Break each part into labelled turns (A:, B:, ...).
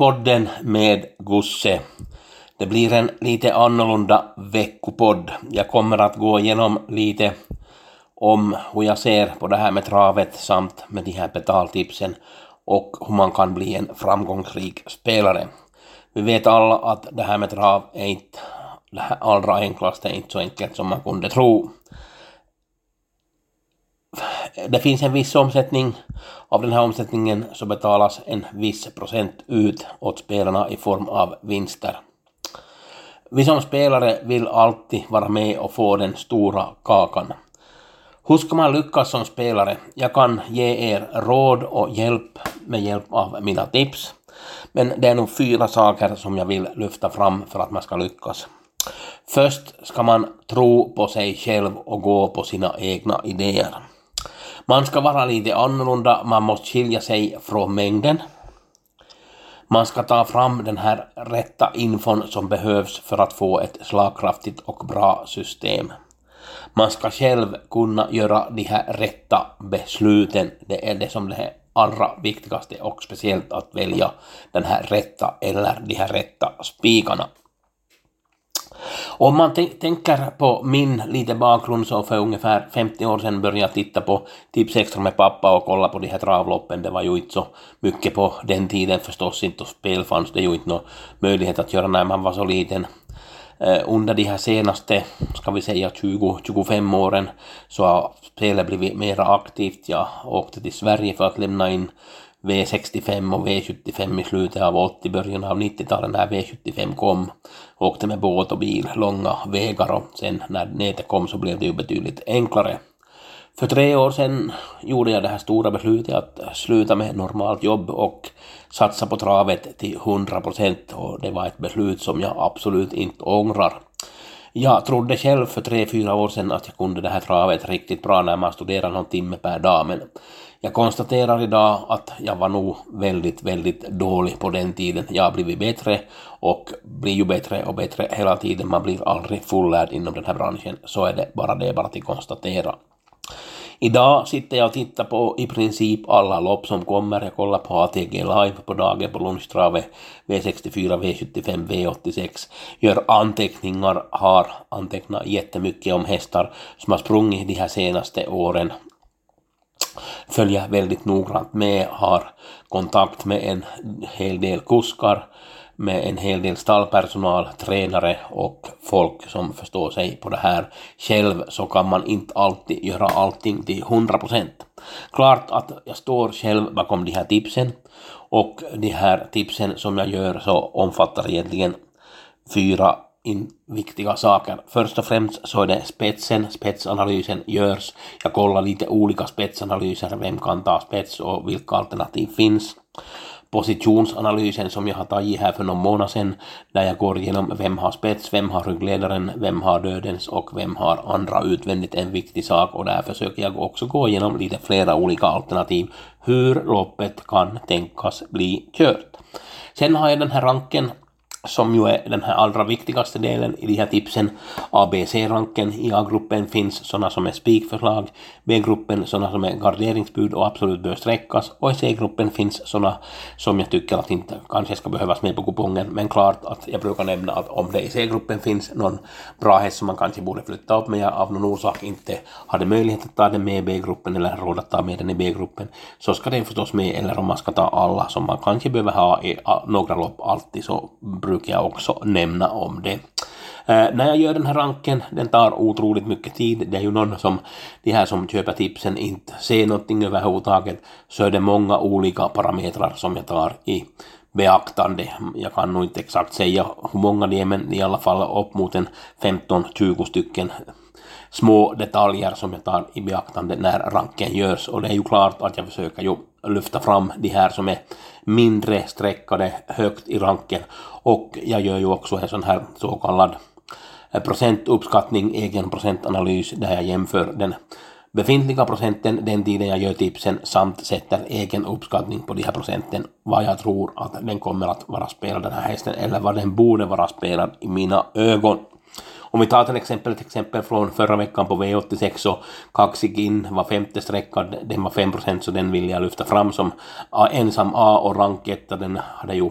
A: Veckopodden med Gusse. Det blir en lite annorlunda veckopodd. Jag kommer att gå igenom lite om hur jag ser på det här med travet samt med de här betaltipsen och hur man kan bli en framgångsrik spelare. Vi vet alla att det här med trav är inte det allra enklaste, inte så enkelt som man kunde tro det finns en viss omsättning. Av den här omsättningen så betalas en viss procent ut åt spelarna i form av vinster. Vi som spelare vill alltid vara med och få den stora kakan. Hur ska man lyckas som spelare? Jag kan ge er råd och hjälp med hjälp av mina tips. Men det är nog fyra saker som jag vill lyfta fram för att man ska lyckas. Först ska man tro på sig själv och gå på sina egna idéer. Man ska vara lite annorlunda, man måste skilja sig från mängden. Man ska ta fram den här rätta infon som behövs för att få ett slagkraftigt och bra system. Man ska själv kunna göra de här rätta besluten. Det är det som det är allra viktigaste och speciellt att välja den här rätta eller de här rätta spikarna. Om man tänker på min lite bakgrund så för ungefär 50 år sedan började jag titta på Tips Extra med pappa och kolla på de här travloppen. Det var ju inte så mycket på den tiden förstås inte och spel fanns det ju inte någon möjlighet att göra när man var så liten. Eh, under de här senaste, ska vi säga 20-25 åren så har spelet blivit mera aktivt. Jag åkte till Sverige för att lämna in V65 och V75 i slutet av 80, början av 90-talet när V75 kom. Åkte med båt och bil långa vägar och sen när nätet kom så blev det ju betydligt enklare. För tre år sedan gjorde jag det här stora beslutet att sluta med normalt jobb och satsa på travet till 100 procent och det var ett beslut som jag absolut inte ångrar. Jag trodde själv för tre, fyra år sedan att jag kunde det här travet riktigt bra när man studerar någon timme per dag men jag konstaterar idag att jag var nog väldigt, väldigt dålig på den tiden. Jag har blivit bättre och blir ju bättre och bättre hela tiden. Man blir aldrig fullärd inom den här branschen. Så är det bara det är bara att konstatera. Idag sitter jag och tittar på i princip alla lopp som kommer. Jag kollar på ATG live på dagen på lunchtravet V64, V75, V86. Gör anteckningar, har antecknat jättemycket om hästar som har sprungit de här senaste åren följer väldigt noggrant med, har kontakt med en hel del kuskar, med en hel del stallpersonal, tränare och folk som förstår sig på det här. Själv så kan man inte alltid göra allting till 100%. Klart att jag står själv bakom de här tipsen och de här tipsen som jag gör så omfattar egentligen fyra in viktiga saker. Först och främst så är det spetsen, spetsanalysen görs. Jag kollar lite olika spetsanalyser, vem kan ta spets och vilka alternativ finns. Positionsanalysen som jag har tagit här för någon månad sedan, där jag går igenom vem har spets, vem har ryggledaren, vem har dödens och vem har andra utvändigt en viktig sak och där försöker jag också gå igenom lite flera olika alternativ hur loppet kan tänkas bli kört. Sen har jag den här ranken som ju är den här allra viktigaste delen i de här tipsen. ABC-ranken i A-gruppen finns sådana som är spikförslag, B-gruppen sådana som är garderingsbud och absolut bör sträckas och i C-gruppen finns sådana som jag tycker att inte kanske ska behövas med på kupongen men klart att jag brukar nämna att om det i C-gruppen finns någon bra häst som man kanske borde flytta upp men jag av någon orsak inte hade möjlighet att ta den med i B-gruppen eller råd att ta med den i B-gruppen så ska den förstås med eller om man ska ta alla som man kanske behöver ha i några lopp alltid så brukar jag också nämna om det. Eh, när jag gör den här ranken, den tar otroligt mycket tid. Det är ju någon som, de här som köper tipsen inte ser någonting överhuvudtaget, så är det många olika parametrar som jag tar i beaktande. Jag kan nog inte exakt säga hur många det är, men i alla fall upp mot en 15-20 stycken små detaljer som jag tar i beaktande när ranken görs och det är ju klart att jag försöker ju lyfta fram de här som är mindre streckade högt i ranken och jag gör ju också en sån här så kallad eh, procentuppskattning, egen procentanalys där jag jämför den befintliga procenten den tiden jag gör tipsen samt sätter egen uppskattning på de här procenten vad jag tror att den kommer att vara spelad den här hästen eller vad den borde vara spelad i mina ögon. Om vi tar till exempel ett exempel från förra veckan på V86 så Kaxigin var femte sträckad, den var 5% så den vill jag lyfta fram som ensam A och ranketta. Den hade ju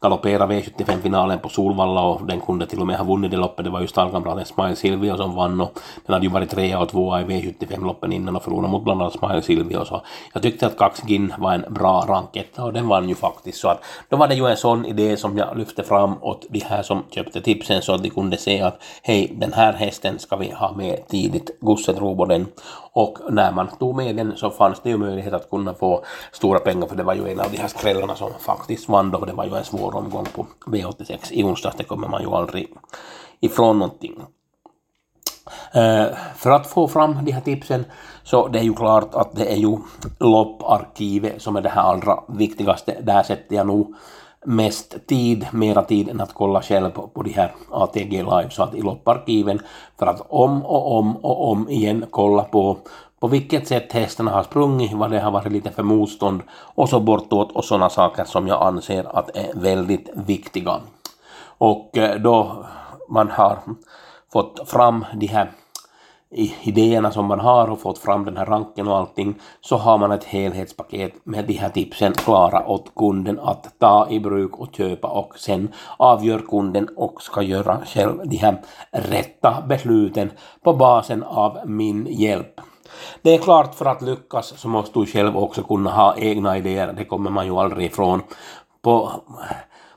A: galopera V75-finalen på Solvalla och den kunde till och med ha vunnit det loppet. Det var ju stallkamraten Smile Silvio som vann och den hade ju varit trea och tvåa i V75-loppen innan och förlorat mot bland annat Smile Silvio. Så jag tyckte att Kaxgin var en bra ranketta och den vann ju faktiskt. Så att då var det ju en sån idé som jag lyfte fram åt de här som köpte tipsen så att de kunde se att hej den här hästen ska vi ha med tidigt, Gusset Roboden. Och när man tog med den så fanns det ju möjlighet att kunna få stora pengar för det var ju en av de här skrällarna som faktiskt vann då. Det var ju en svår omgång på V86 i onsdags, det kommer man ju aldrig ifrån någonting. Uh, för att få fram de här tipsen så det är ju klart att det är ju lopparkivet som är det här allra viktigaste. Där sätter jag nog mest tid, mera tid än att kolla själv på, på de här ATG Live, så att i lopparkiven för att om och om och om igen kolla på på vilket sätt hästarna har sprungit, vad det har varit lite för motstånd och så bortåt och sådana saker som jag anser att är väldigt viktiga. Och eh, då man har fått fram de här idéerna som man har och fått fram den här ranken och allting så har man ett helhetspaket med de här tipsen klara åt kunden att ta i bruk och köpa och sen avgör kunden och ska göra själv de här rätta besluten på basen av min hjälp. Det är klart för att lyckas så måste du själv också kunna ha egna idéer, det kommer man ju aldrig ifrån. På,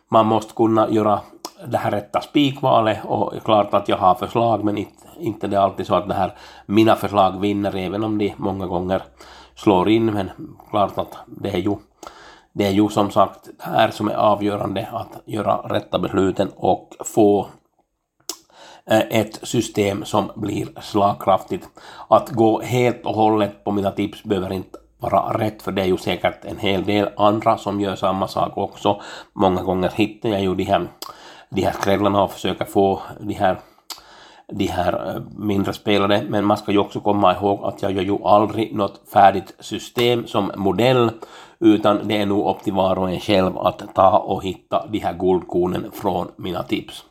A: man måste kunna göra det här rätta spikvalet och klart att jag har förslag men inte, inte det är alltid så att det här mina förslag vinner även om de många gånger slår in men klart att det är ju det är ju som sagt det här som är avgörande att göra rätta besluten och få Eh, ett system som blir slagkraftigt. Att gå helt och hållet på mina tips behöver inte vara rätt för det är ju säkert en hel del andra som gör samma sak också. Många gånger hittar jag ju de här de här skrällarna och försöker få de här, de här eh, mindre spelare. Men man ska ju också komma ihåg att jag gör ju aldrig något färdigt system som modell utan det är nog upp till var och en själv att ta och hitta de här guldkornen från mina tips.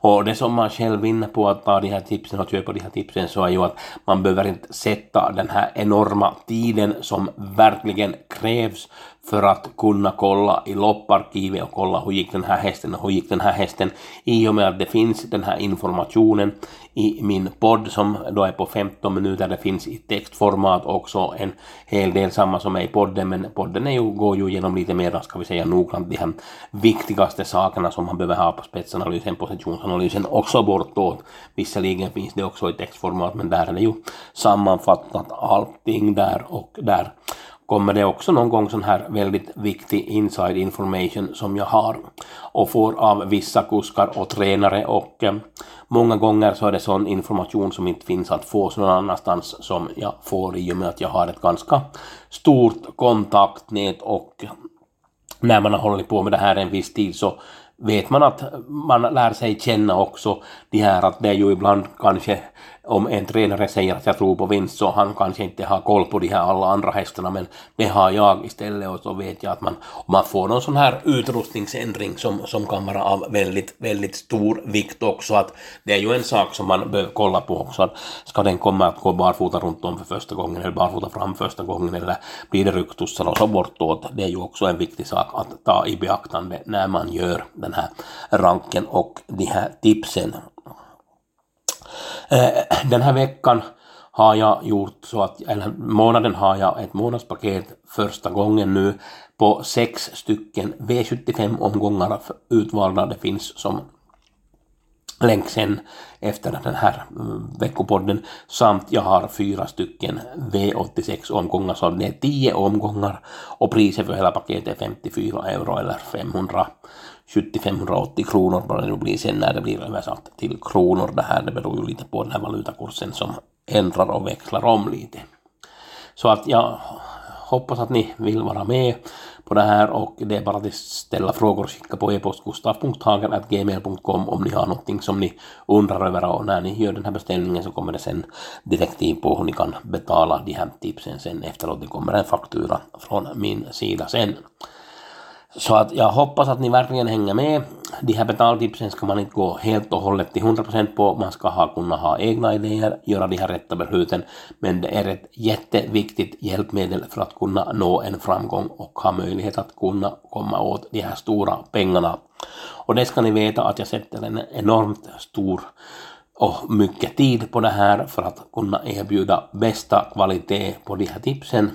A: Och det som man själv vinner på att ta de här tipsen och köpa de här tipsen så är ju att man behöver inte sätta den här enorma tiden som verkligen krävs för att kunna kolla i lopparkivet och kolla hur gick den här hästen och hur gick den här hästen i och med att det finns den här informationen i min podd som då är på 15 minuter. Det finns i textformat också en hel del samma som är i podden men podden är ju, går ju igenom lite mer, ska vi säga noggrant, de här viktigaste sakerna som man behöver ha på spetsanalysen, positionsanalysen också bortåt. Visserligen finns det också i textformat men där är det ju sammanfattat allting där och där kommer det också någon gång sån här väldigt viktig inside information som jag har och får av vissa kuskar och tränare och eh, många gånger så är det sån information som inte finns att få någon annanstans som jag får i och med att jag har ett ganska stort kontaktnät och när man har hållit på med det här en viss tid så vet man att man lär sig känna också de här att det är ju ibland kanske om en tränare säger att jag tror på vinst så han kanske inte har koll på de här alla andra hästarna men det har jag istället och så vet jag att man, man får någon sån här utrustningsändring som, som kan vara av väldigt, väldigt stor vikt också att det är ju en sak som man behöver kolla på också att ska den komma att gå barfota runt om för första gången eller barfota fram första gången eller blir det ryktussar och så bortåt det är ju också en viktig sak att ta i beaktande när man gör den här ranken och de här tipsen. Eh, den här veckan har jag gjort så att, eller månaden har jag ett månadspaket första gången nu på sex stycken V75 omgångar utvalda. Det finns som länk sen efter den här mm, veckopodden. Samt jag har fyra stycken V86 omgångar så det är tio omgångar. Och priset för hela paketet är 54 euro eller 500 7580 kronor vad det nu blir sen när det blir översatt till kronor det här. Det beror ju lite på den här valutakursen som ändrar och växlar om lite. Så att jag hoppas att ni vill vara med på det här och det är bara att ställa frågor och skicka på e-postgustav.hagen.gmail.com om ni har någonting som ni undrar över och när ni gör den här beställningen så kommer det sen direkt in på hur ni kan betala de här tipsen sen efteråt. Det kommer en faktura från min sida sen. Så att jag hoppas att ni verkligen hänger med. De här betaltipsen ska man inte gå helt och hållet till 100% på. Man ska ha, kunna ha egna idéer, göra de här rätta besluten. Men det är ett jätteviktigt hjälpmedel för att kunna nå en framgång och ha möjlighet att kunna komma åt de här stora pengarna. Och det ska ni veta att jag sätter en enormt stor och mycket tid på det här för att kunna erbjuda bästa kvalitet på de här tipsen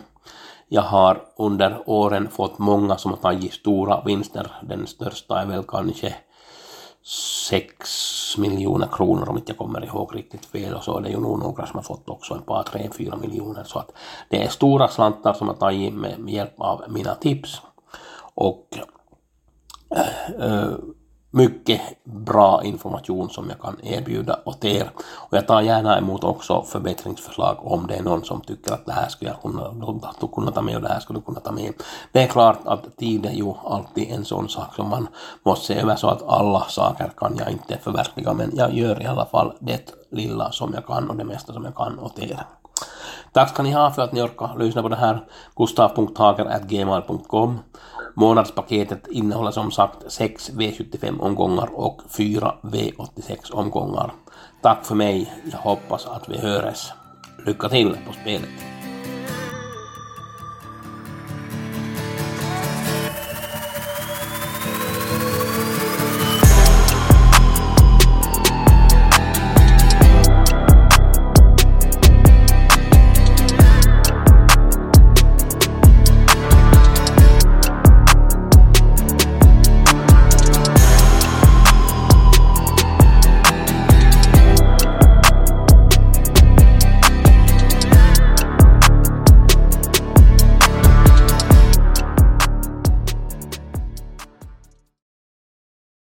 A: jag har under åren fått många som har tagit stora vinster. Den största är väl kanske 6 miljoner kronor om inte jag kommer ihåg riktigt fel. Och så är det ju nog några som har fått också ett par, tre, fyra miljoner. Så att det är stora slantar som har tagit med hjälp av mina tips. Och äh, mycket bra information som jag kan erbjuda åt er. Och jag tar gärna emot också förbättringsförslag om det är någon som tycker att det här skulle jag kunna, kunna ta med och det här skulle kunna ta med. Det är klart att tid är ju alltid en sån sak som man måste se över så att alla saker kan jag inte förverkliga men jag gör i alla fall det lilla som jag kan och det mesta som jag kan åt er. Tack ska ni ha för att ni orkar lyssna på det här. gustav.hager.gmail.com Månadspaketet innehåller som sagt 6 V75 omgångar och 4 V86 omgångar. Tack för mig. Jag hoppas att vi hörs. Lycka till på spelet.